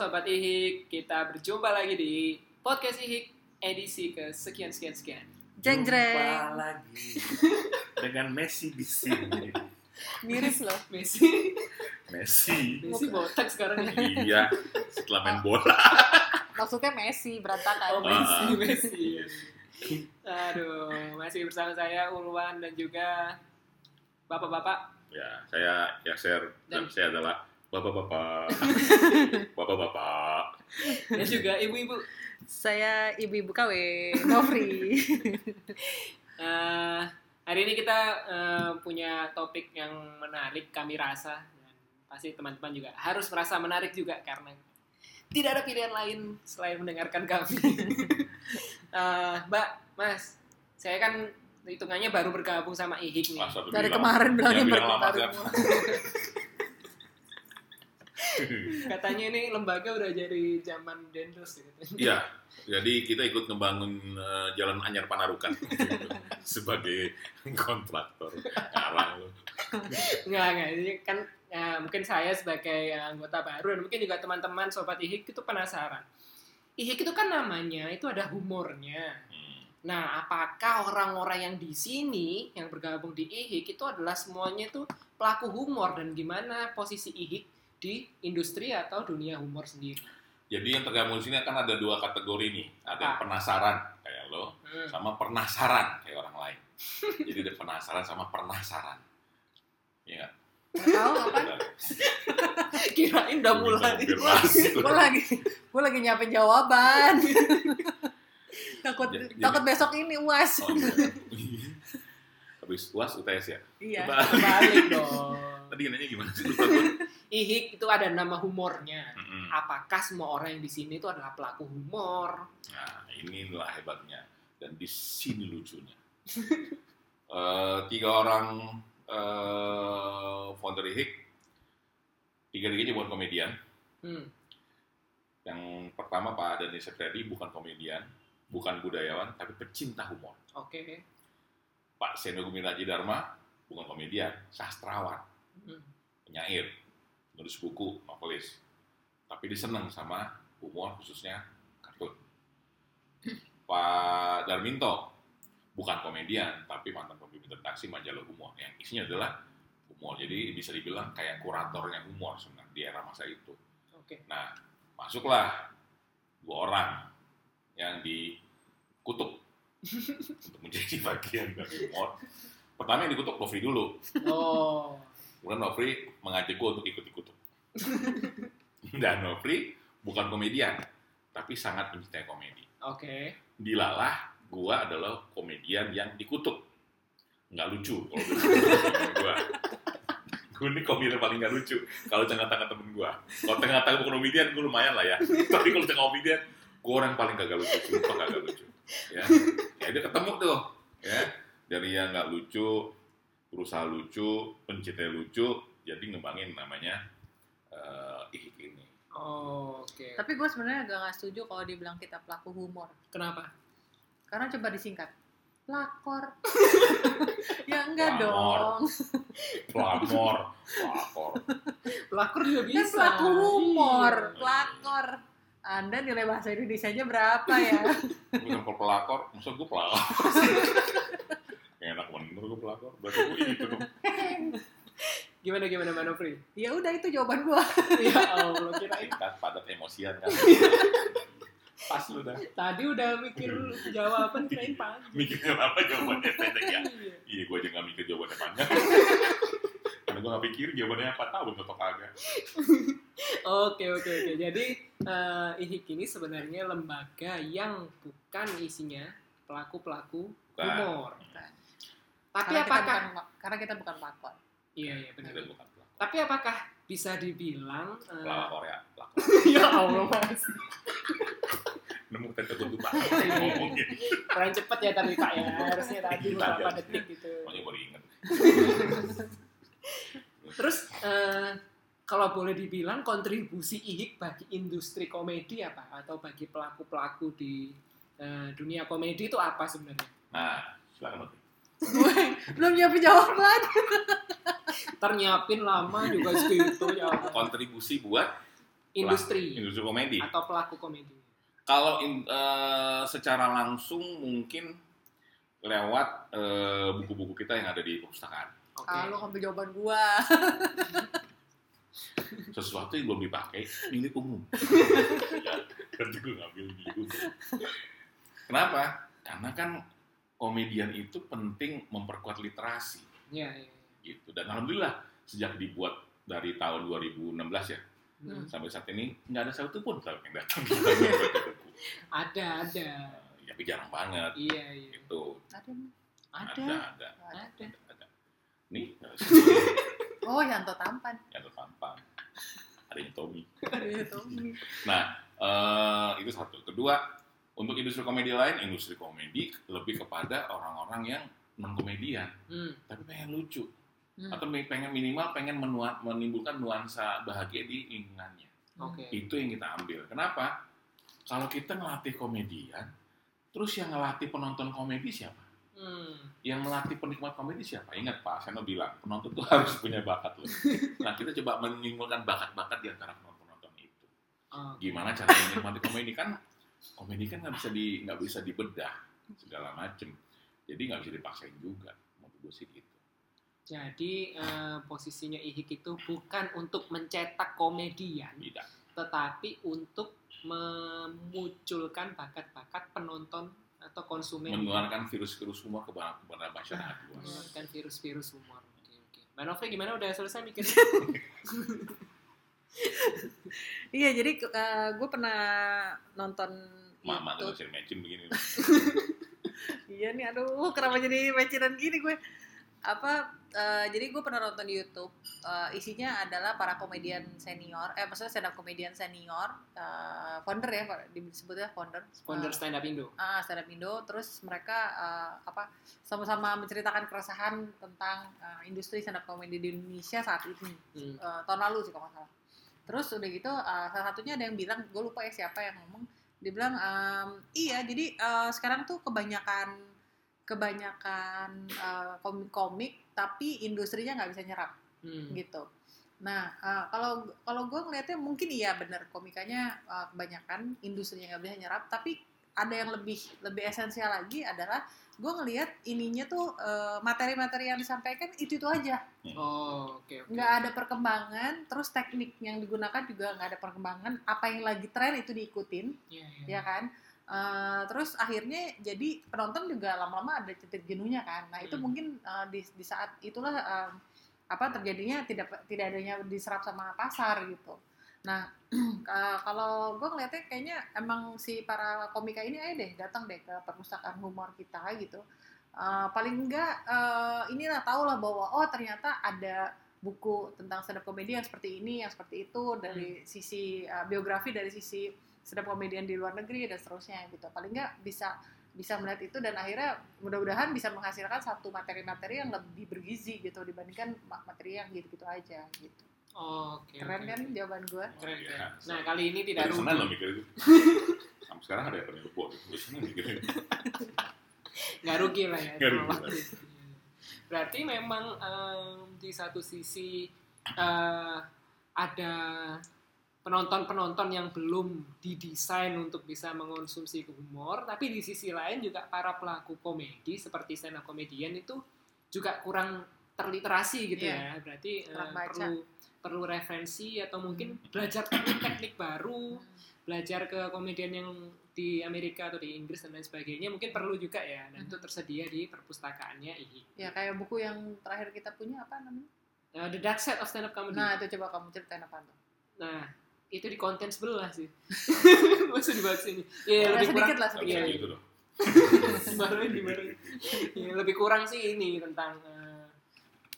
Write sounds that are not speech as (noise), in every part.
Sobat Ihik, kita berjumpa lagi di Podcast Ihik edisi ke sekian sekian sekian. Jeng Jumpa lagi (laughs) dengan Messi di sini. Miris loh. (laughs) Messi, Messi. Messi botak sekarang ini. Iya, setelah main bola. (laughs) Maksudnya Messi berantakan. Oh Messi, Ah. Messi. Aduh, masih bersama saya Ulwan dan juga bapak-bapak. Ya, saya Yaser dan Dan- saya adalah bapak-bapak. Bapak-bapak. dan juga ibu-ibu. Saya ibu-ibu KW, Nofri. (laughs) Eh, hari ini kita eh, punya topik yang menarik kami rasa dan pasti teman-teman juga harus merasa menarik juga karena tidak ada pilihan lain selain mendengarkan kami. (laughs) Eh, Mbak, Mas, saya kan hitungannya baru bergabung sama IHIK nih. Dari bilang- kemarin bilangnya baru. (laughs) Katanya ini lembaga udah jadi zaman Dendos gitu. Iya, jadi kita ikut ngebangun eh, Jalan Anyar Panarukan (laughs) sebagai kontraktor. Lu. Enggak, enggak. Ini kan ya, mungkin saya sebagai anggota baru dan mungkin juga teman-teman sobat IHIK itu penasaran. IHIK itu kan namanya itu ada humornya. Hmm. Nah, apakah orang-orang yang di sini yang bergabung di IHIK itu adalah semuanya itu pelaku humor dan gimana posisi IHIK di industri atau dunia humor sendiri? Jadi yang tergabung di sini akan ada dua kategori nih. Ada yang Apa? penasaran kayak lo, Hmm. sama penasaran kayak orang lain. (laughs) Jadi ada penasaran sama penasaran. Iya. tahu apa? (laughs) Kirain udah (laughs) Gua mulai. Gue lagi, gue lagi nyiapin jawaban. takut, Jadi- takut besok ini uas. Oh, iya. Habis UAS UTS ya? Iya. Balik dong. Tadi nanya gimana sih? (laughs) IHIK itu ada nama humornya. Mm-mm. Apakah semua orang yang di sini itu adalah pelaku humor? Nah, inilah hebatnya. Dan di sini lucunya. (laughs) Eh, tiga orang eh, founder IHIK, tiga-tiganya bukan komedian. Hmm. Yang pertama Pak Dani Septriadi bukan komedian, bukan budayawan, tapi pecinta humor. Oke. Pak Seno Guminaji Dharma bukan komedian, sastrawan. Penyair, nulis buku, novelis. Tapi dia seneng sama humor khususnya kartun. Pak Darminto bukan komedian, tapi mantan pemimpin redaksi majalah humor yang isinya adalah humor. Jadi bisa dibilang kayak kuratornya humor sebenarnya di era masa itu. Oke. Nah, masuklah dua orang yang dikutuk (laughs) untuk menjadi bagian dari humor. Pertama yang dikutuk Nofri dulu. Oh. Kemudian Nofri mengajak gue untuk ikut-ikutuk. (laughs) Dan Nofri bukan komedian, tapi sangat mencintai komedi. Oke. Dilalah gue adalah komedian yang dikutuk. Nggak lucu kalau gue. (laughs) Gue ini komedian paling nggak lucu kalau tengah-tengah temen gue. Kalau tengah-tengah bukan komedian, gue lumayan lah ya. (laughs) Tapi kalau tengah komedian, gue orang paling kagak lucu. Sumpah kagak lucu. Ya, ya dia ketemu tuh. Ya, dari yang nggak lucu, berusaha lucu, pencintai lucu, jadi ngembangin namanya eh IHIK ini. Oh, Oke. Tapi gue sebenarnya agak nggak setuju kalau dibilang kita pelaku humor. Kenapa? Karena coba disingkat. Pelakor. (laughs) ya enggak Pelamor. dong. Pelakor, pelakor. Pelakor juga Kan bisa. pelaku humor. Iya. Pelakor. Anda nilai bahasa Indonesia-nya berapa ya? Bukan pelakor, maksud gue pelakor. (laughs) Gue itu dong. (laughs) Gimana gimana Manofri? ya udah itu jawaban gue. (laughs) ya Allah, kirain Tingkat padat emosian kan. (laughs) Pas lu dah. tadi udah mikir jawaban kirain panjang. Mikirnya apa jawabannya pendek ya? Iya. Iya, gue aja gak mikir jawabannya panjang. Karena gue gak pikir jawabannya apa tahu atau kagak. Oke oke oke. Jadi eh, IHIK ini sebenarnya lembaga yang bukan isinya pelaku-pelaku Bukan. humor. Bukan. Tapi karena apakah kita bukan, karena kita bukan pelakor. Iya iya benar. Kita bukan pelakor. Tapi apakah bisa dibilang eh, Pelakor ya, pelakor. (laughs) ya Allah mas Nemu kata gue lupa. (laughs) Iya. Ngomongin. kurang cepet ya tadi pak ya harusnya tadi Dikit beberapa aja. detik gitu Pokoknya baru inget. (laughs) terus eh, kalau boleh dibilang kontribusi IHIK bagi industri komedi apa atau bagi pelaku pelaku di eh, dunia komedi itu apa sebenarnya Nah, silakan. Gue belum nyiapin jawaban. ntar nyiapin lama juga segitu ya Allah. Kontribusi buat industri industri komedi. atau pelaku komedi. Kalau in- eh, secara langsung mungkin lewat eh, buku-buku kita yang ada di perpustakaan. Oke. Ah, lu ngambil jawaban gua. Sesuatu yang belum dipakai milik umum. ya, gue ngambil milik umum. Kenapa? Karena kan komedian itu penting memperkuat literasi Iya, iya. gitu. Dan alhamdulillah sejak dibuat dari tahun 2016 ya Hmm. sampai saat ini nggak ada satu pun yang datang. (laughs) Ada, ada. Ya, tapi jarang banget Iya, iya. itu. Ada. Ada, Ada. ada, Ada. ada. Nih, (laughs) Oh, Yanto tampan. yang tertampang. Ada yang Tommy. Iya, Tommy. Nah, eh, itu satu. Kedua, untuk industri komedi lain, industri komedi lebih kepada orang-orang yang non komedian, Hmm. tapi pengen lucu Hmm. atau pengen minimal pengen menua- menimbulkan nuansa bahagia di lingkungannya. Oke. Itu yang kita ambil. Kenapa? Kalau kita ngelatih komedian, terus yang ngelatih penonton komedi siapa? Hmm. Yang melatih penikmat komedi siapa? Ingat Pak Seno bilang, penonton tuh (laughs) harus punya bakat loh. (laughs) Nah, kita coba menimbulkan bakat-bakat di antara penonton-penonton itu. Oh. gimana cara menikmati komedi kan komedi kan nggak bisa di nggak bisa dibedah segala macem jadi nggak bisa dipaksain juga menurut gue sih gitu Jadi eh, posisinya Ihik itu bukan untuk mencetak komedian, tidak tetapi untuk memunculkan bakat-bakat penonton atau konsumen menularkan virus-virus humor kepada kepada masyarakat luas menularkan virus-virus humor. Oke, oke. Mbak Novri gimana? Udah selesai mikirnya? (laughs) Iya, jadi gue pernah nonton mama tuh sering matching begini (laughs) Iya nih, aduh, kenapa jadi matchinan gini gue? Apa? eh, jadi gue pernah nonton di YouTube. eh, isinya adalah para komedian senior, eh maksudnya stand up komedian senior, eh, founder ya, disebutnya founder. Founder Eh, stand up Indo. ah stand up Indo terus mereka eh, apa sama-sama menceritakan keresahan tentang eh, industri stand up comedy di Indonesia saat ini Hmm. Eh, tahun lalu sih kalau nggak salah terus udah gitu eh, salah satunya ada yang bilang gue lupa ya siapa yang ngomong dia bilang ehm, iya jadi eh, sekarang tuh kebanyakan kebanyakan eh, komik-komik tapi industrinya nggak bisa nyerap Hmm. gitu. Nah, eh, kalau kalau gue ngeliatnya mungkin iya bener komikanya eh, kebanyakan industrinya nggak bisa nyerap, tapi ada yang lebih lebih esensial lagi adalah gue ngelihat ininya tuh eh, materi-materi yang disampaikan itu itu aja, Oh, oke oke. nggak ada perkembangan, terus teknik yang digunakan juga nggak ada perkembangan, apa yang lagi tren itu diikutin, Iya, iya. ya kan? Eh, terus akhirnya jadi penonton juga lama-lama ada titik jenuhnya kan. Nah itu Hmm. mungkin eh, di, di saat itulah eh, apa terjadinya tidak tidak adanya diserap sama pasar gitu. Nah (clears throat) kalau gue ngeliatnya kayaknya emang si para komika ini aja deh datang deh ke perpustakaan humor kita gitu. Eh, paling enggak eh, inilah tahu lah bahwa oh ternyata ada buku tentang stand up yang seperti ini, yang seperti itu dari sisi eh, biografi dari sisi stand up komedian di luar negeri dan seterusnya gitu. Paling enggak bisa bisa melihat itu dan akhirnya mudah-mudahan bisa menghasilkan satu materi-materi yang lebih bergizi gitu dibandingkan ma- materi yang gitu-gitu aja gitu. Oh, oke. Keren oke. kan jawaban gue? Keren, Iya. keren. Nah, kali ini tidak rugi. Senin lo mikir itu (laughs) sampai sekarang ada yang pernah lupa mikirnya (laughs) nggak rugi lah ya. Nggak rugi waktu. Berarti memang em, di satu sisi eh, ada penonton-penonton yang belum didesain untuk bisa mengonsumsi humor, tapi di sisi lain juga para pelaku komedi seperti stand up comedian itu juga kurang terliterasi gitu ya. Iya. Berarti baca. perlu perlu referensi atau mungkin belajar teknik-teknik baru, belajar ke komedian yang di Amerika atau di Inggris dan lain sebagainya mungkin perlu juga ya dan itu tersedia di perpustakaannya IHI. Ya kayak buku yang terakhir kita punya apa namanya? Uh, The Dark Side of Stand Up Comedy. Nah itu coba kamu ceritain apa tuh? Nah, itu di konten sebelah sih. (laughs) Maksud di bawah sini. Iya, Ya, lebih kurang. sedikit lah Nggak sedikit. Iya. gitu loh. (laughs) Ya, lebih kurang sih ini tentang eh,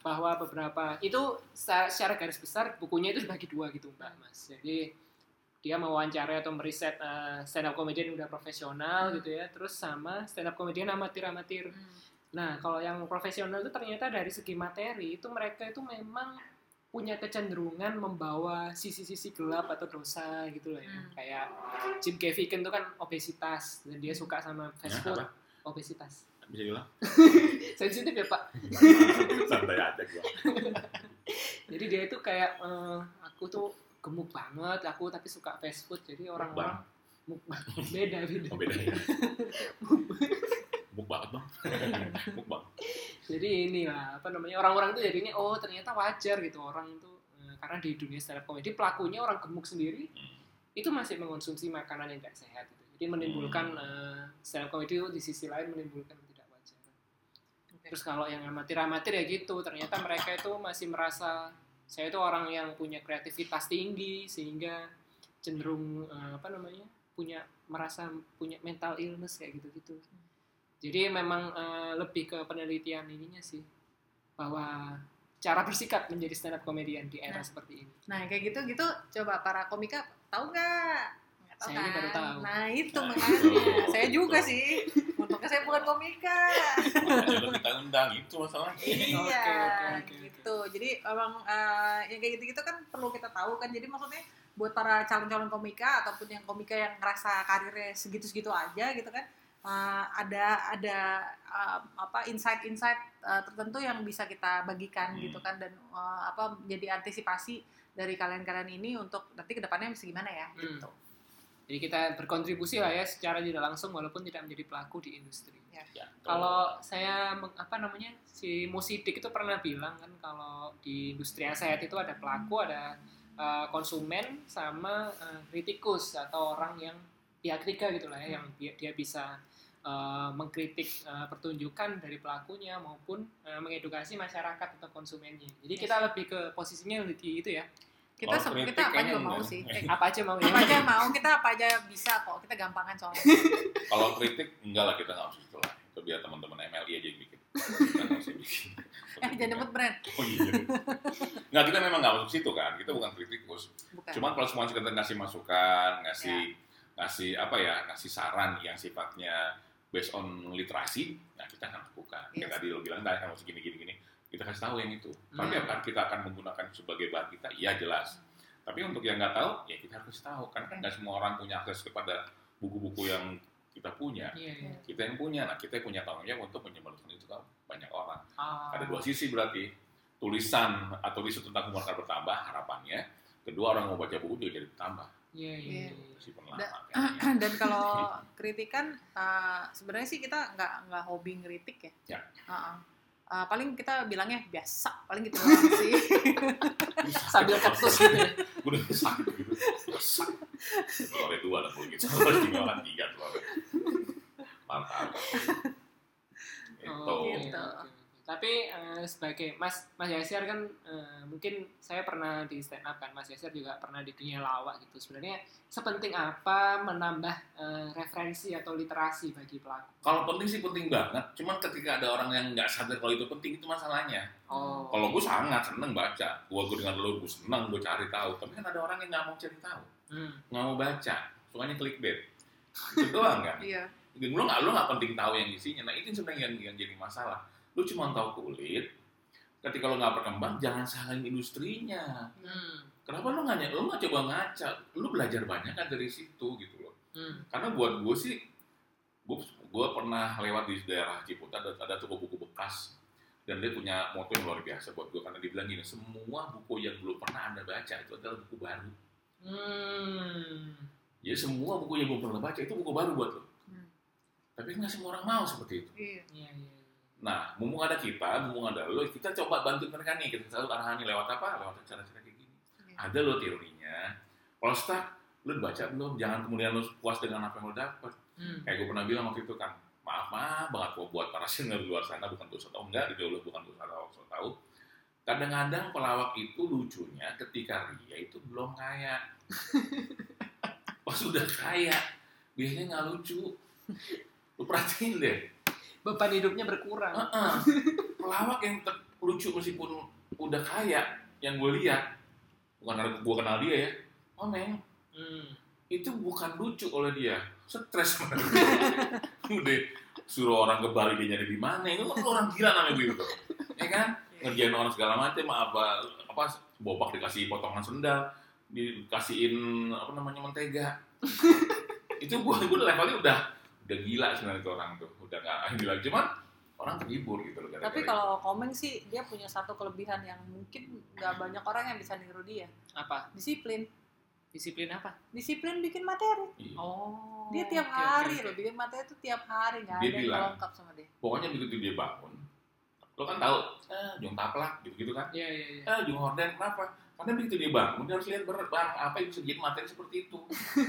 bahwa beberapa itu secara, secara garis besar bukunya itu dibagi dua gitu mbak mas jadi dia mewawancarai atau meriset eh, stand up comedian yang udah profesional Hmm. gitu ya terus sama stand up comedian amatir amatir Hmm. Nah, kalau yang profesional itu ternyata dari segi materi itu mereka itu memang punya kecenderungan membawa sisi-sisi gelap atau dosa gitu loh ya. Hmm. Kayak Jim Gaffigan itu kan obesitas dan dia suka sama fast Ya, food. apa? Obesitas. Bisa bilang (laughs) Sensitif ya, Pak. (laughs) santai aja gue (laughs) Jadi dia itu kayak eh, aku tuh gemuk banget aku tapi suka fast food jadi Mukbang. orang-orang mukbang beda beda Oh, beda ya. Muk banget bang. Muk bang. jadi inilah apa namanya orang-orang tuh jadinya oh ternyata wajar gitu orang tuh eh, karena di dunia stand up comedy pelakunya orang gemuk sendiri Hmm. itu masih mengonsumsi makanan yang tidak sehat gitu. jadi menimbulkan Hmm. eh, stand up comedy itu di sisi lain menimbulkan terus kalau yang amatir-amatir ya gitu ternyata mereka itu masih merasa saya itu orang yang punya kreativitas tinggi sehingga cenderung eh, apa namanya punya merasa punya mental illness kayak gitu-gitu jadi memang eh, lebih ke penelitian ininya sih bahwa cara bersikap menjadi stand up comedian di era Nah. seperti ini Nah kayak gitu gitu coba para komika tahu nggak? Tahu Saya ini kan? baru tahu. Nah itu Nah, makanya. (laughs) Saya juga sih. Untungnya saya bukan komika. Lo kita undang itu masalahnya. iya, Oke, oke, oke, gitu. Jadi emang eh, yang kayak gitu-gitu kan perlu kita tahu kan. Jadi maksudnya buat para calon-calon komika ataupun yang komika yang ngerasa karirnya segitu-segitu aja gitu kan. eh, ada ada eh, apa insight-insight eh, tertentu yang bisa kita bagikan Hmm. gitu kan dan eh, apa jadi antisipasi dari kalian-kalian ini untuk nanti ke depannya bisa gimana ya Hmm. gitu. Jadi kita berkontribusi lah ya secara tidak langsung walaupun tidak menjadi pelaku di industri. Ya, kalau saya apa namanya si Musidik itu pernah bilang kan kalau di industri yang sehat itu ada pelaku ada uh, konsumen sama uh, kritikus atau orang yang pihak ketiga gitu lah ya yang dia, dia bisa uh, mengkritik uh, pertunjukan dari pelakunya maupun uh, mengedukasi masyarakat atau konsumennya. Jadi kita lebih ke posisinya di itu ya Kita kritik kita apa juga mau enggak. sih. (laughs) Eh, apa aja mau ya apa aja mau kita apa aja bisa kok kita gampangan soalnya. (laughs) Kalau kritik enggak lah kita nggak usah itu lah. Itu biar teman-teman MLI aja yang bikin. Kita nggak usah bikin. eh jangan nyebut brand. (laughs) Oh iya. Nggak kita memang nggak masuk situ kan. Kita bukan kritikus. Bukan. Cuman kalau semua kita ngasih masukan, ngasih ngasih apa ya, ngasih saran yang sifatnya based on literasi, nah kita akan lakukan. Kayak Yes. tadi lo bilang tadi harus gini gini gini, kita kasih tahu yang itu. Tapi Hmm. apakah kita akan menggunakan sebagai bahan kita? Iya jelas. Tapi untuk yang nggak tahu, ya kita harus tahu. Karena kan nggak semua orang punya akses kepada buku-buku yang kita punya. Iya, iya. Kita yang punya, nah kita punya tanggung jawab untuk menyebarkan itu ke banyak orang. Ah. Ada dua sisi berarti. Tulisan atau isu tentang humor akan bertambah harapannya. Kedua orang mau baca buku juga jadi bertambah. Iya, iya. Iya. iya. Si Da- penelama kayaknya. (clears throat) dan kalau (laughs) kritikan uh, sebenarnya sih kita nggak nggak hobi ngeritik ya. Ya. Uh-uh. Uh, paling kita bilangnya biasa, paling gitu (laughs) sih. Sambil ketus gitu. Gue udah sakit gitu. Sakit. Soalnya dua lah gue (laughs) gitu. Soalnya tinggal kan tiga soalnya. Mantap. Itu. Oh, Gitu. Tapi eh, sebagai Mas Mas Yasir kan eh, mungkin saya pernah di stand up kan Mas Yasir juga pernah di dunia lawak gitu. Sebenarnya sepenting apa menambah eh, referensi atau literasi bagi pelaku? Kalau penting sih penting banget. Cuman ketika ada orang yang nggak sadar kalau itu penting itu masalahnya. Oh. Kalau gue sangat seneng baca. Gue gue dengar lo gue seneng gue cari tahu. Tapi kan ada orang yang nggak mau cari tahu, Hmm. nggak mau baca. Sukanya clickbait. Itu doang kan. (laughs) Iya. Lo nggak lo nggak penting tahu yang isinya. Nah itu sebenarnya yang, yang jadi masalah. Lo cuma tahu kulit. Ketika lo nggak berkembang, jangan salahin industrinya. Hmm. Kenapa lo nggak lo nggak coba ngaca? Lo belajar banyak kan dari situ gitu loh. Hmm. Karena buat gue sih, gue gue pernah lewat di daerah Ciputat ada, ada toko buku bekas dan dia punya moto yang luar biasa buat gue karena dia bilang gini semua buku yang belum pernah anda baca itu adalah buku baru Hmm. jadi semua buku yang belum pernah baca itu buku baru buat lo Hmm. tapi nggak semua orang mau seperti itu Iya. Iya, iya. Nah mumpung ada kita mumpung ada lo kita coba bantu mereka nih. Kita selalu arahani lewat apa? Lewat cara-cara kayak gini. Iya. ada lo teorinya. Kalau stuck lo baca belum? Jangan kemudian lo puas dengan apa yang lo dapat Hmm. kayak gue pernah bilang waktu itu kan maaf maaf banget kok buat para senior di luar sana bukan dosa tahu enggak gitu loh bukan dosa tahu so tahu kadang-kadang pelawak itu lucunya ketika dia itu belum kaya. (laughs) Pas udah kaya biasanya nggak lucu. Lu perhatiin deh Beban hidupnya berkurang. Heeh. (laughs) pelawak yang lucu meskipun udah kaya yang gue lihat bukan karena gue kenal dia ya Oneng Hmm. itu bukan lucu oleh dia stres (laughs) udah suruh orang ke Bali dia nyari di mana itu kan orang gila namanya begitu ya kan ngerjain orang segala macam apa apa bopak dikasih potongan sendal dikasihin apa namanya mentega (laughs) itu gua gua levelnya udah udah gila sebenarnya itu orang tuh udah nggak (laughs) gila cuman orang terhibur gitu loh. gara-gara Tapi kalau Komeng sih dia punya satu kelebihan yang mungkin nggak banyak orang yang bisa niru dia. Apa? Disiplin. Disiplin apa? Disiplin bikin materi. Iya. Oh. Dia tiap oke, hari oke. loh bikin materi itu tiap hari nggak Dia ada yang lengkap sama dia. pokoknya begitu dia bangun, lo kan tahu, eh, Jung Taplak gitu-gitu kan, Iya, iya, iya. eh, Jung Horden kenapa? Karena begitu dia bangun, dia harus lihat ber- barang apa yang bisa jadi materi seperti itu.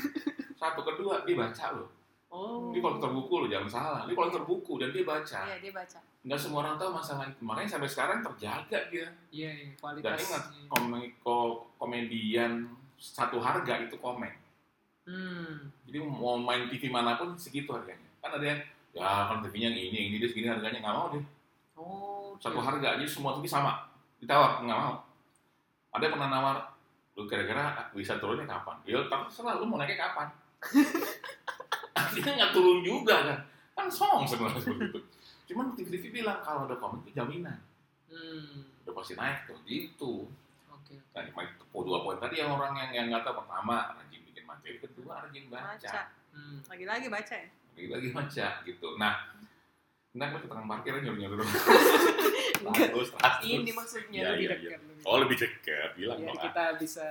(laughs) Satu kedua, dia baca loh. Oh. Dia kolektor buku loh, jangan salah. Dia kolektor buku dan dia baca. Iya dia baca. Nggak semua orang tahu masalah itu. Makanya sampai sekarang terjaga dia. Iya, iya, Dan kualitas. ingat, Komedi, ko- komedian satu harga itu komen. Hmm. Jadi mau main TV mana pun segitu harganya. Kan ada yang, ya kan TV-nya yang ini, yang ini dia segini harganya. Nggak mau deh. Oh. Satu oke. harga aja semua TV sama. Ditawar, nggak mau. Ada yang pernah nawar, lu kira-kira bisa turunnya kapan? Ya terserah, lu mau naiknya kapan? (laughs) (laughs) Artinya nggak turun juga kan. Kan song sebenarnya seperti itu. (laughs) Cuman TV-TV bilang kalau ada komen itu jaminan. Hmm. Udah pasti naik tuh, gitu. Oke. Nah, itu dua poin tadi yang orang yang yang nggak tahu pertama rajin bikin materi, kedua rajin baca, Baca. Hmm. Lagi-lagi baca ya. lagi-lagi baca gitu. Nah, Nah, gue ke tukang parkir aja nyuruh nyuruh. (laughs) Enggak. Terus, terus. Ini maksudnya Iya, lebih dekat. lebih Oh lebih dekat, bilang ah. kita bisa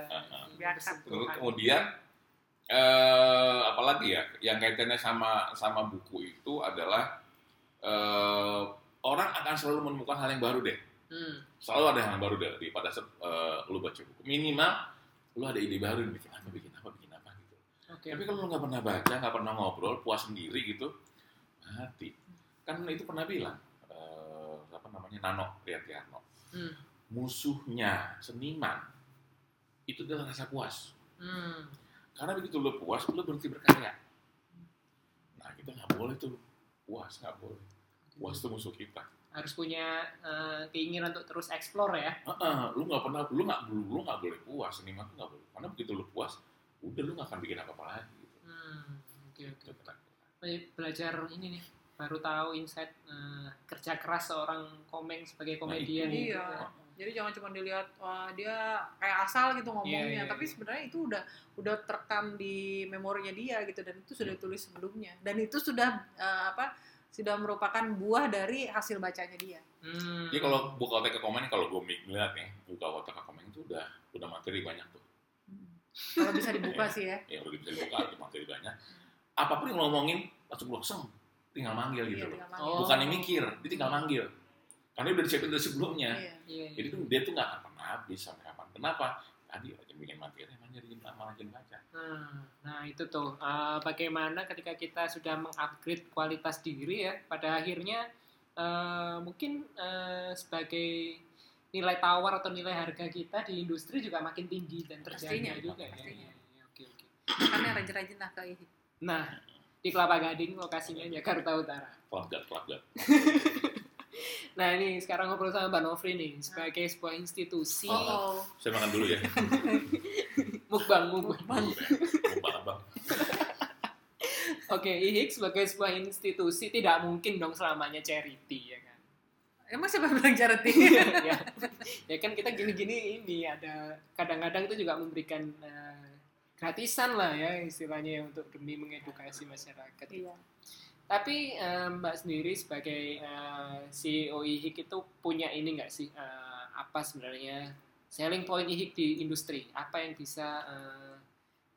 Biar bersentuhan. Terus kemudian eh apalagi ya yang kaitannya sama sama buku itu adalah eh orang akan selalu menemukan hal yang baru deh. Hmm. Selalu ada hal yang baru deh daripada eh, lu baca buku. Minimal lu ada ide baru bikin apa, bikin apa, bikin apa gitu. Oke. Tapi kalau lu nggak pernah baca, nggak pernah ngobrol, puas sendiri gitu, mati. Kan itu pernah bilang eh, apa namanya Nano Priatiarno. Hmm. Musuhnya seniman itu adalah rasa puas. Hmm. Karena begitu lu puas, lu berhenti berkarya. Nah, kita nggak boleh tuh puas, nggak boleh. Puas itu musuh kita. Harus punya eh, keinginan untuk terus explore ya. Heeh, lu nggak pernah, lu nggak, lu nggak boleh puas, seniman tuh nggak boleh. Karena begitu lu puas, udah lu nggak akan bikin apa-apa lagi. Gitu. Hmm. Oke oke. Itu ketakutan. Be- Belajar ini nih baru tahu insight eh, kerja keras seorang komeng sebagai komedian. itu. gitu. Iya. Jadi jangan cuma dilihat wah dia kayak asal gitu ngomongnya, Iya, iya, tapi iya. sebenarnya itu udah udah terekam di memorinya dia gitu dan itu sudah ditulis sebelumnya dan itu sudah eh, apa sudah merupakan buah dari hasil bacanya dia. Hmm. Jadi kalau buka otak ke komen, kalau gue ngeliat nih, buka otak ke komen itu udah udah materi banyak tuh. Kalau bisa dibuka (laughs) sih ya. Ya udah bisa dibuka, ada materi banyak. Apa pun yang ngomongin, langsung langsung tinggal manggil gitu Iya, loh. manggil. Oh. Bukan yang mikir, dia tinggal manggil. Karena dia udah disiapin dari sebelumnya. Iya. Iya, iya. Jadi tuh dia tuh nggak akan pernah habis sampai kapan. Kenapa? Tadi aja bikin materi, emang jadi malah rajin baca. Nah, nah itu tuh eh, bagaimana ketika kita sudah mengupgrade kualitas diri ya pada akhirnya eh, mungkin eh, sebagai nilai tawar atau nilai harga kita di industri juga makin tinggi dan terjaga Pastinya, juga ya. pastinya. Iya, iya, Oke oke. Makanya rajin-rajin lah ke ini. Nah di Kelapa Gading lokasinya Jakarta Utara. Kelabgat, kelabgat. (laughs) Nah ini sekarang ngobrol sama Mbak Novri nih sebagai sebuah institusi Oh, oh. Saya makan dulu ya. (laughs) mukbang mukbang. Mumpang abang. Oke, IHIK sebagai sebuah institusi tidak mungkin dong selamanya charity ya kan. Emang siapa bilang charity? (laughs) ya, ya kan kita gini-gini ini ada kadang-kadang itu juga memberikan eh, gratisan lah ya istilahnya ya, untuk demi mengedukasi masyarakat. iya. Tapi eh, Mbak sendiri sebagai eh, CEO IHIK itu punya ini nggak sih eh, apa sebenarnya selling point IHIK di industri? Apa yang bisa eh,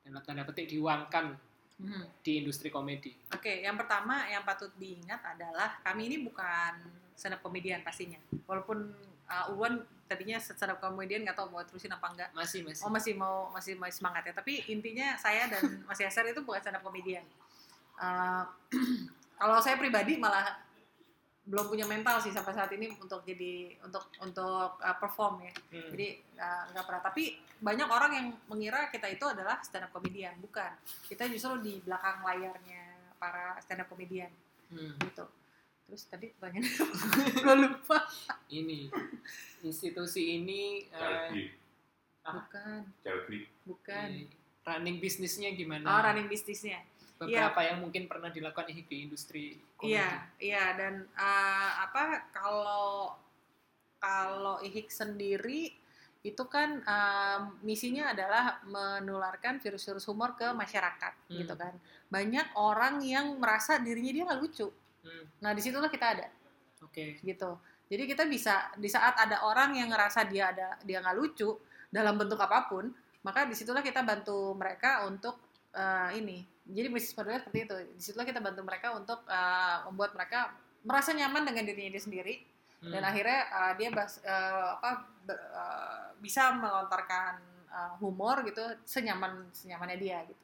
dalam tanda petik diuangkan Mhm. di industri komedi? Oke, yang pertama yang patut diingat adalah kami ini bukan stand up comedian pastinya. Walaupun uh, Uwan tadinya stand up comedian nggak tahu mau terusin apa enggak. Masih masih. Oh masih mau masih masih semangat ya. Tapi intinya saya dan Mas Yaser itu bukan stand up. Uh, kalau saya pribadi malah belum punya mental sih sampai saat ini untuk jadi untuk untuk uh, perform ya. Hmm. Jadi uh, nggak pernah. Tapi banyak orang yang mengira kita itu adalah stand up comedian. Bukan. Kita justru di belakang layarnya para stand up comedian Hmm. gitu. Terus tadi pertanyaan (laughs) gue lupa. ini institusi ini eh, Charity. Bukan, Charity. bukan. eh, running bisnisnya gimana? Oh, running bisnisnya. Beberapa yang mungkin pernah dilakukan di industri komedi. Iya, iya dan eh, apa kalau kalau IHIK sendiri itu kan em, misinya adalah menularkan virus-virus humor ke masyarakat Hmm. gitu kan. Banyak orang yang merasa dirinya dia nggak lucu. Hmm. Nah di situlah kita ada. Oke. gitu. Jadi kita bisa di saat ada orang yang ngerasa dia ada dia nggak lucu dalam bentuk apa pun, maka di situlah kita bantu mereka untuk eh, ini. Jadi bisnis modelnya seperti itu. Di situlah kita bantu mereka untuk eh, membuat mereka merasa nyaman dengan dirinya dia sendiri Hmm. dan akhirnya uh, dia bas, uh, apa be- uh, bisa melontarkan uh, humor gitu senyaman senyamannya dia gitu.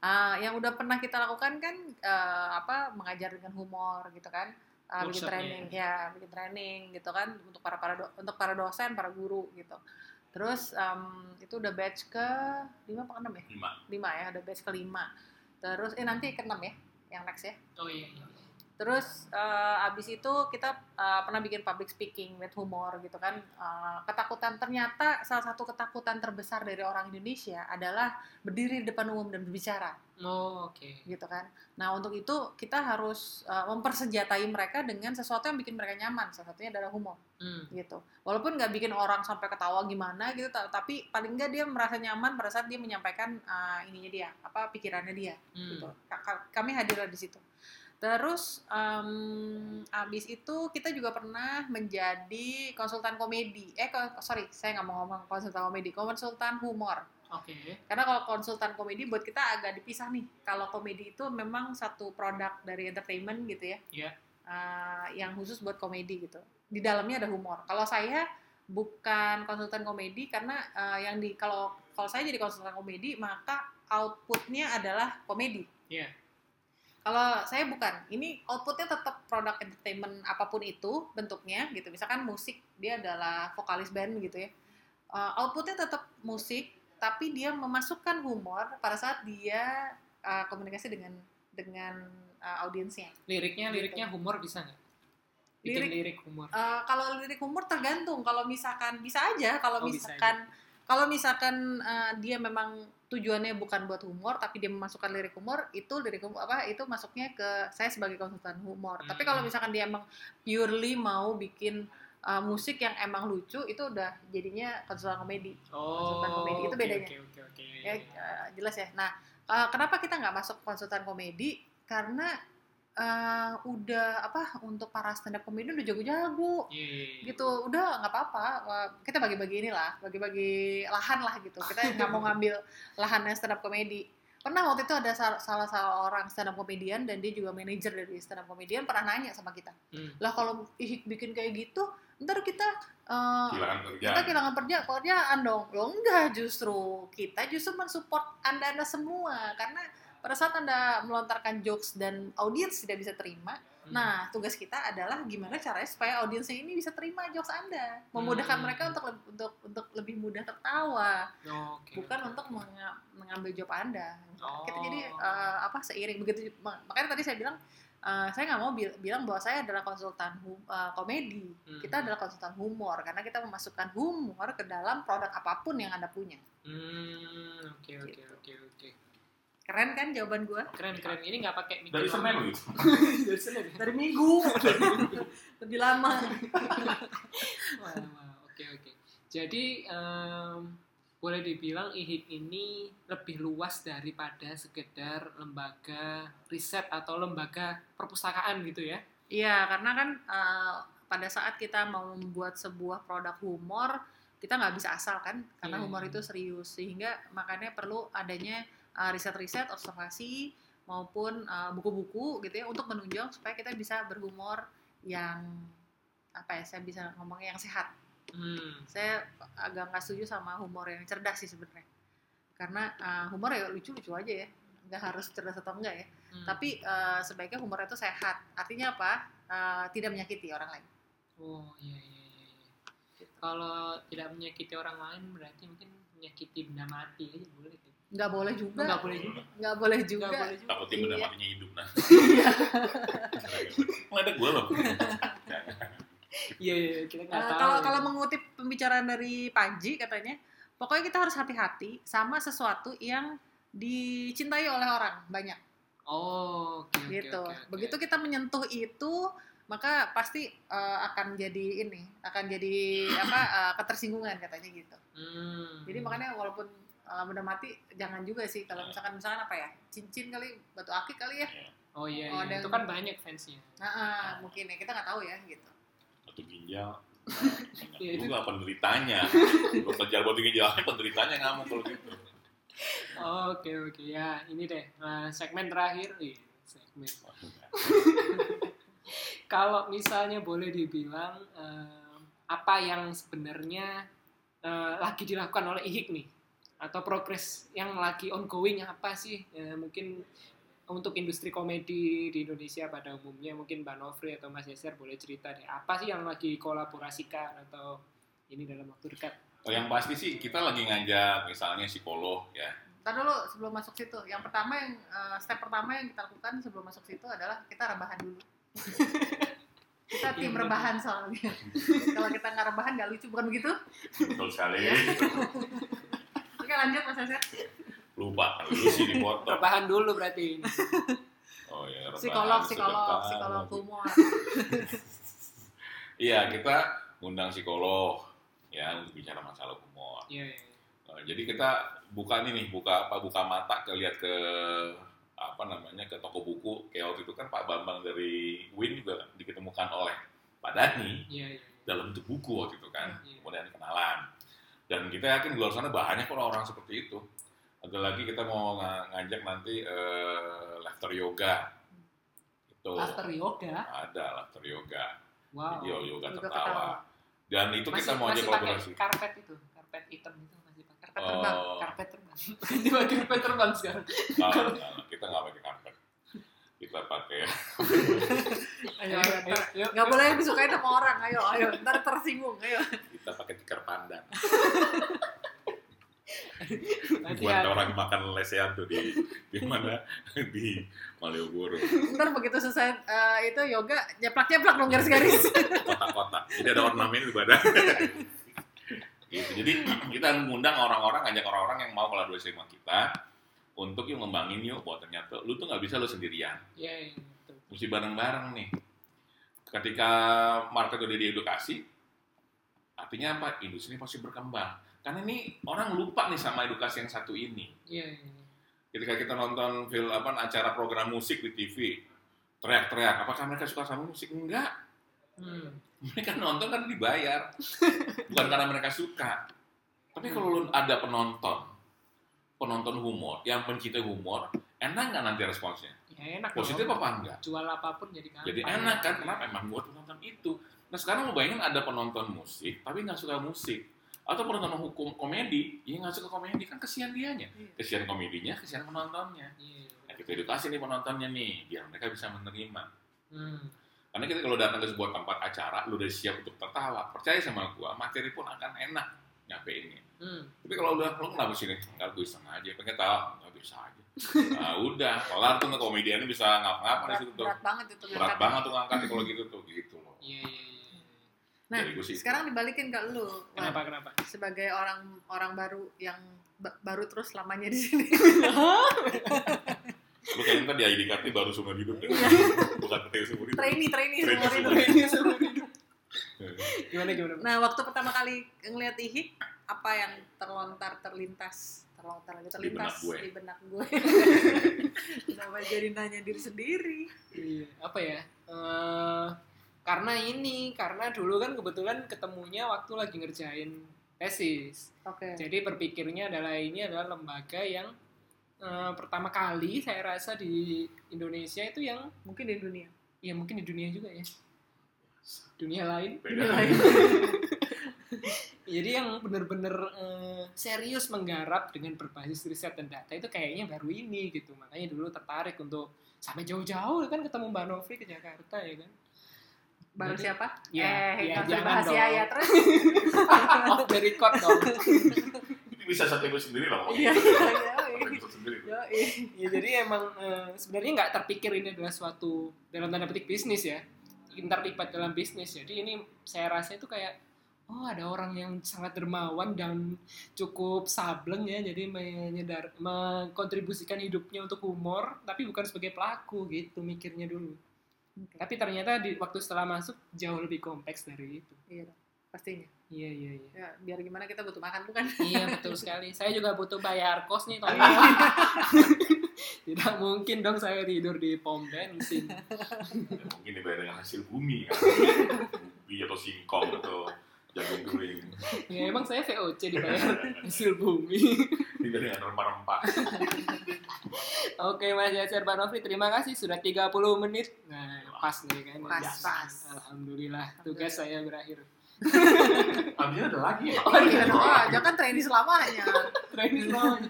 Uh, yang udah pernah kita lakukan kan uh, apa mengajar dengan humor gitu kan uh, bikin training ya bikin training gitu kan untuk para para do- untuk para dosen para guru gitu terus um, itu udah batch ke lima apa ke enam ya? Lima. Lima ya udah batch ke lima. Terus eh nanti ke enam ya yang next ya? Oh iya. Terus eh, abis itu kita eh, pernah bikin public speaking with humor gitu kan. Eh, ketakutan ternyata salah satu ketakutan terbesar dari orang Indonesia adalah berdiri di depan umum dan berbicara Oh oke. gitu kan. Nah untuk itu kita harus eh, mempersenjatai mereka dengan sesuatu yang bikin mereka nyaman. Salah satunya adalah humor Hmm. gitu. Walaupun nggak bikin orang sampai ketawa gimana gitu, ta- tapi paling nggak dia merasa nyaman pada saat dia menyampaikan eh, ininya dia, apa pikirannya dia Hmm. gitu. Ka- ka- Kami hadirlah di situ. Terus em, abis itu kita juga pernah menjadi konsultan komedi. Eh sorry, saya nggak mau ngomong konsultan komedi, konsultan humor. Oke. Karena kalau konsultan komedi buat kita agak dipisah nih. Kalau komedi itu memang satu produk dari entertainment gitu ya. Iya. Eh, yang khusus buat komedi gitu. Di dalamnya ada humor. Kalau saya bukan konsultan komedi karena eh, yang di kalau kalau saya jadi konsultan komedi maka outputnya adalah komedi. Iya. Kalau saya bukan, ini outputnya tetap produk entertainment apa pun itu bentuknya gitu. Misalkan musik dia adalah vokalis band gitu ya. Uh, outputnya tetap musik, tapi dia memasukkan humor pada saat dia uh, komunikasi dengan dengan uh, audiensnya. Liriknya Gitu. liriknya humor bisa nggak? Bikin Lirik- lirik humor. Uh, kalau lirik humor tergantung. Kalau misalkan bisa aja. Kalau Oh, bisa misalkan kalau misalkan uh, dia memang tujuannya bukan buat humor, tapi dia memasukkan lirik humor, itu lirik humor apa? Itu masuknya ke saya sebagai konsultan humor. Tapi kalau Hmm. misalkan dia emang purely mau bikin uh, musik yang emang lucu, itu udah jadinya konsultan komedi. Oh. konsultan komedi, itu oke, bedanya. Oke oke oke. Ya, uh, jelas ya. Nah, uh, kenapa kita nggak masuk konsultan komedi? Karena uh, udah apa untuk para stand up komedi udah jago-jago. Iya, iya, iya. gitu. Udah nggak apa-apa. Kita bagi-bagi inilah bagi-bagi lahan lah gitu. Kita nggak mau (laughs) ngambil lahannya stand up comedy. Pernah waktu itu ada sal- salah seorang stand up comedian dan dia juga manajer dari stand up comedian pernah nanya sama kita. Hmm. lah kalau Ihik bikin kayak gitu ntar kita eh, kehilangan kita kehilangan kerja kerjaan dong. Lo enggak justru. Kita justru mensupport anda anda semua. Karena pada saat anda melontarkan jokes dan audiens tidak bisa terima Hmm. Nah, tugas kita adalah gimana caranya supaya audiensnya ini bisa terima jokes Anda, memudahkan Hmm. mereka untuk untuk untuk lebih mudah tertawa, Oke. bukan untuk menga- mengambil job Anda. Kita Oh. jadi eh, apa seiring begitu mak- makanya tadi saya bilang eh, saya nggak mau bil- bilang bahwa saya adalah konsultan eh, komedi. Hmm. Kita adalah konsultan humor karena kita memasukkan humor ke dalam produk apa pun yang Anda punya. Hmm, oke oke Gitu. oke oke. Keren kan jawaban gua? Keren keren. Ini nggak pakai dari semen gitu (laughs) Dari Senin. ya? Dari minggu. (laughs) Lebih lama. Wah, wah, oke oke. Jadi em, boleh dibilang IHIK ini lebih luas daripada sekedar lembaga riset atau lembaga perpustakaan gitu ya. Iya, karena kan eh, pada saat kita mau membuat sebuah produk humor, kita nggak bisa asal kan, karena Iya. humor itu serius, sehingga makanya perlu adanya eh, riset-riset, observasi maupun eh, buku-buku gitu ya untuk menunjang supaya kita bisa berhumor yang apa ya, saya bisa ngomongnya yang sehat. Hmm. Saya agak nggak setuju sama humor yang cerdas sih sebenarnya, karena eh, humor ya lucu-lucu aja ya, nggak harus cerdas atau enggak ya. hmm. Tapi eh, sebaiknya humor itu sehat. Artinya apa? Eh, tidak menyakiti orang lain. Oh iya iya iya. iya. Kalau tidak menyakiti orang lain berarti mungkin menyakiti benda mati aja boleh. gitu. Nggak boleh juga. Nggak boleh juga. Nggak boleh juga. Nggak boleh juga. takutnya benda Iya. matinya hidup nah (laughs) ngeledek gue loh Iya iya iya, kita nggak tahu. kalau kalau mengutip pembicaraan dari Panji katanya, pokoknya kita harus hati-hati sama sesuatu yang dicintai oleh orang banyak Oh oke oke gitu. oke, oke. Begitu kita menyentuh itu, maka pasti eh, akan jadi ini, akan jadi apa eh, ketersinggungan katanya gitu. Hmm. Jadi makanya walaupun uh, benda mati jangan juga sih kalau misalkan misalkan apa ya cincin kali batu akik kali ya Oh iya, Oh, iya. ada itu kan banyak fansnya. nah, ah, mungkin ya kita nggak tahu ya gitu Batu ginjal. (laughs) Iya, itu- juga penderitanya. (laughs) Dokter jual batu ginjalnya (laughs) penderitanya ngamuk kalau gitu. Oke oke ya ini deh Nah, segmen terakhir. Ih, segmen. Kalau misalnya boleh dibilang eh, apa yang sebenarnya eh, lagi dilakukan oleh IHIK nih atau progres yang lagi ongoing apa sih? Eh, mungkin untuk industri komedi di Indonesia pada umumnya mungkin Mbak Novri atau Mas Yeser boleh cerita deh apa sih yang lagi kolaborasikan atau ini dalam waktu dekat? Oh, yang pasti sih kita lagi ngajak misalnya psikolog ya. Ntar dulu sebelum masuk situ. Yang pertama yang uh, step pertama yang kita lakukan sebelum masuk situ adalah kita rebahan dulu. (laughs) Kita tim Iya, rebahan soalnya. (laughs) Kalau kita nggak rebahan nggak lucu bukan begitu? Betul sekali. (laughs) oke lanjut mas Aset Lupa lu sih dipotong. rebahan dulu berarti ini. (laughs) Oh ya, rebahan psikolog psikolog sebentar. psikolog humor (laughs) Iya, kita ngundang psikolog ya untuk bicara masalah humor. Iya, iya. Nah, jadi kita buka ini nih, buka apa buka mata ke lihat ke apa namanya ke toko buku kayak waktu itu kan Pak Bambang dari Win juga diketemukan oleh Pak Dani Iya, iya. dalam buku waktu itu kan Iya. kemudian kenalan dan kita yakin di luar sana banyak orang-orang seperti itu ada lagi kita mau nga- ngajak nanti eh, laughter yoga itu Master yoga. ada laughter yoga Wow. video yoga Yoga tertawa dan itu kita mau ajak masih pakai kolaborasi karpet itu, karpet hitam itu masih pakai karpet terbang Oh. karpet terbang. (laughs) Pakai karpet terbang sekarang. (laughs) Nggak, nggak, kita nggak pakai karpet kita pakai (laughs) Ayo, ayo, ayo, ayo. nggak boleh disukain sama orang. Ayo ayo. Ntar tersinggung ayo. Kita pakai tikar pandan. (laughs) Nanti buat ya. orang makan lesehan tuh di di mana? (laughs) Di Malioboro. Ntar begitu selesai eh, itu yoga nyeplak nyeplak dong garis-garis. Kotak-kotak. Jadi ada ornamen di badan. Gitu. jadi kita mengundang orang-orang ngajak orang-orang yang mau kolaborasi sama kita untuk yuk ngembangin yuk bahwa ternyata lu tuh nggak bisa lu sendirian. Iya, iya, betul. mesti bareng-bareng nih. Ketika market udah diedukasi artinya apa? Industri ini pasti berkembang. Karena ini orang lupa nih sama edukasi yang satu ini. Iya, iya. ketika kita nonton film apa acara program musik di TV teriak-teriak apakah mereka suka sama musik? Enggak. Hmm. mereka nonton kan dibayar. (laughs) Bukan karena mereka suka. Tapi kalau lu ada penonton penonton humor yang mencintai humor enak nggak nanti responsnya Ya enak positif dong. apa enggak Jual apa pun jadi gampang. jadi enak kan kenapa emang buat penonton itu nah sekarang lu bayangin ada penonton musik tapi nggak suka musik atau penonton hukum komedi yang nggak suka komedi kan kesian dianya Iya. kesian komedinya kesian penontonnya Iya. nah, kita edukasi nih penontonnya nih biar mereka bisa menerima Hmm. karena kita kalau datang ke sebuah tempat acara lu udah siap untuk tertawa percaya sama gua materi pun akan enak nyampeinnya Hmm. tapi kalau udah lu kenapa sini enggak gue iseng aja pengen tahu nggak bisa aja nah udah kelar tuh komediannya bisa ngapa-ngapa di berat, situ tuh berat banget itu berat ngangkatnya. banget tuh ngangkatnya kalau gitu tuh gitu loh Iya, iya, iya. nah sih itu. sekarang dibalikin ke lu. Kenapa, kenapa? sebagai orang orang baru yang ba- baru terus lamanya di sini (laughs) lu kayaknya ntar di ID card baru seumur hidup deh Iya. bukan seumur hidup trainee trainee Trainee seumur hidup. seumur Ini seumur hidup. Gimana, gimana? Nah, waktu pertama kali ngeliat ihik, apa yang terlontar, terlintas, terlontar lagi terlintas benak gue. di benak gue. (laughs) Kenapa jadi nanya diri sendiri? Iya, apa ya? Eh, karena ini, karena dulu kan kebetulan ketemunya waktu lagi ngerjain tesis. Oke. Jadi berpikirnya adalah ini adalah lembaga yang eh, pertama kali saya rasa di Indonesia itu yang Mungkin di dunia. ya mungkin di dunia juga ya. Dunia lain. beda lain. (laughs) Jadi yang benar-benar eh, serius menggarap dengan berbasis riset dan data itu kayaknya baru ini gitu. Makanya dulu tertarik untuk sampai jauh-jauh kan ketemu Mbak Novri ke Jakarta ya kan. Baru Jadi- siapa? Ya, eh, ya, jangan bahas ya, dong. ya terus. (laughs) Off the record dong. (laughs) Ini bisa satu episode sendiri loh Iya, iya, iya. ya jadi emang eh, sebenarnya nggak terpikir ini adalah suatu dalam tanda petik bisnis ya terlibat dalam bisnis jadi ini saya rasa itu kayak oh ada orang yang sangat dermawan dan cukup sableng ya jadi menyedar mengkontribusikan hidupnya untuk humor tapi bukan sebagai pelaku gitu mikirnya dulu Oke. tapi ternyata di waktu setelah masuk jauh lebih kompleks dari itu Iya, pastinya. Iya iya iya. Ya, biar gimana kita butuh makan bukan? Iya betul sekali. (laughs) Saya juga butuh bayar kos nih tolong. (laughs) Tidak mungkin dong saya tidur di pom bensin. Ya, mungkin dibayar dengan hasil bumi kan. (laughs) Bumi atau singkong atau jagung kering. Ya emang saya VOC dibayar hasil bumi. Dibayar dengan rempah-rempah. Oke Mas Yaser Pak Nofri, terima kasih sudah 30 menit. Nah, pas nih kan. Pas, pas. Alhamdulillah, tugas saya berakhir. (laughs) Artinya ada lagi ya? Oh iya, oh, jangan trainee selamanya. Siap,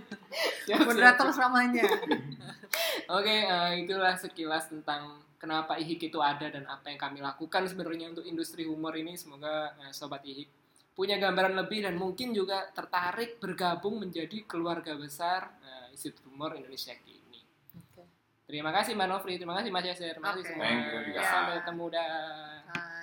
siap, (laughs) Moderator selamanya. Oke, eh, itulah sekilas tentang kenapa IHIK itu ada dan apa yang kami lakukan sebenarnya untuk industri humor ini. Semoga eh, Sobat IHIK punya gambaran lebih dan mungkin juga tertarik bergabung menjadi keluarga besar eh, Institut Humor Indonesia ini. Oke. Terima kasih Mbak Nofri, terima kasih Mas Yaser, terima kasih Oke. semua. Thank you juga. Sampai ketemu dah.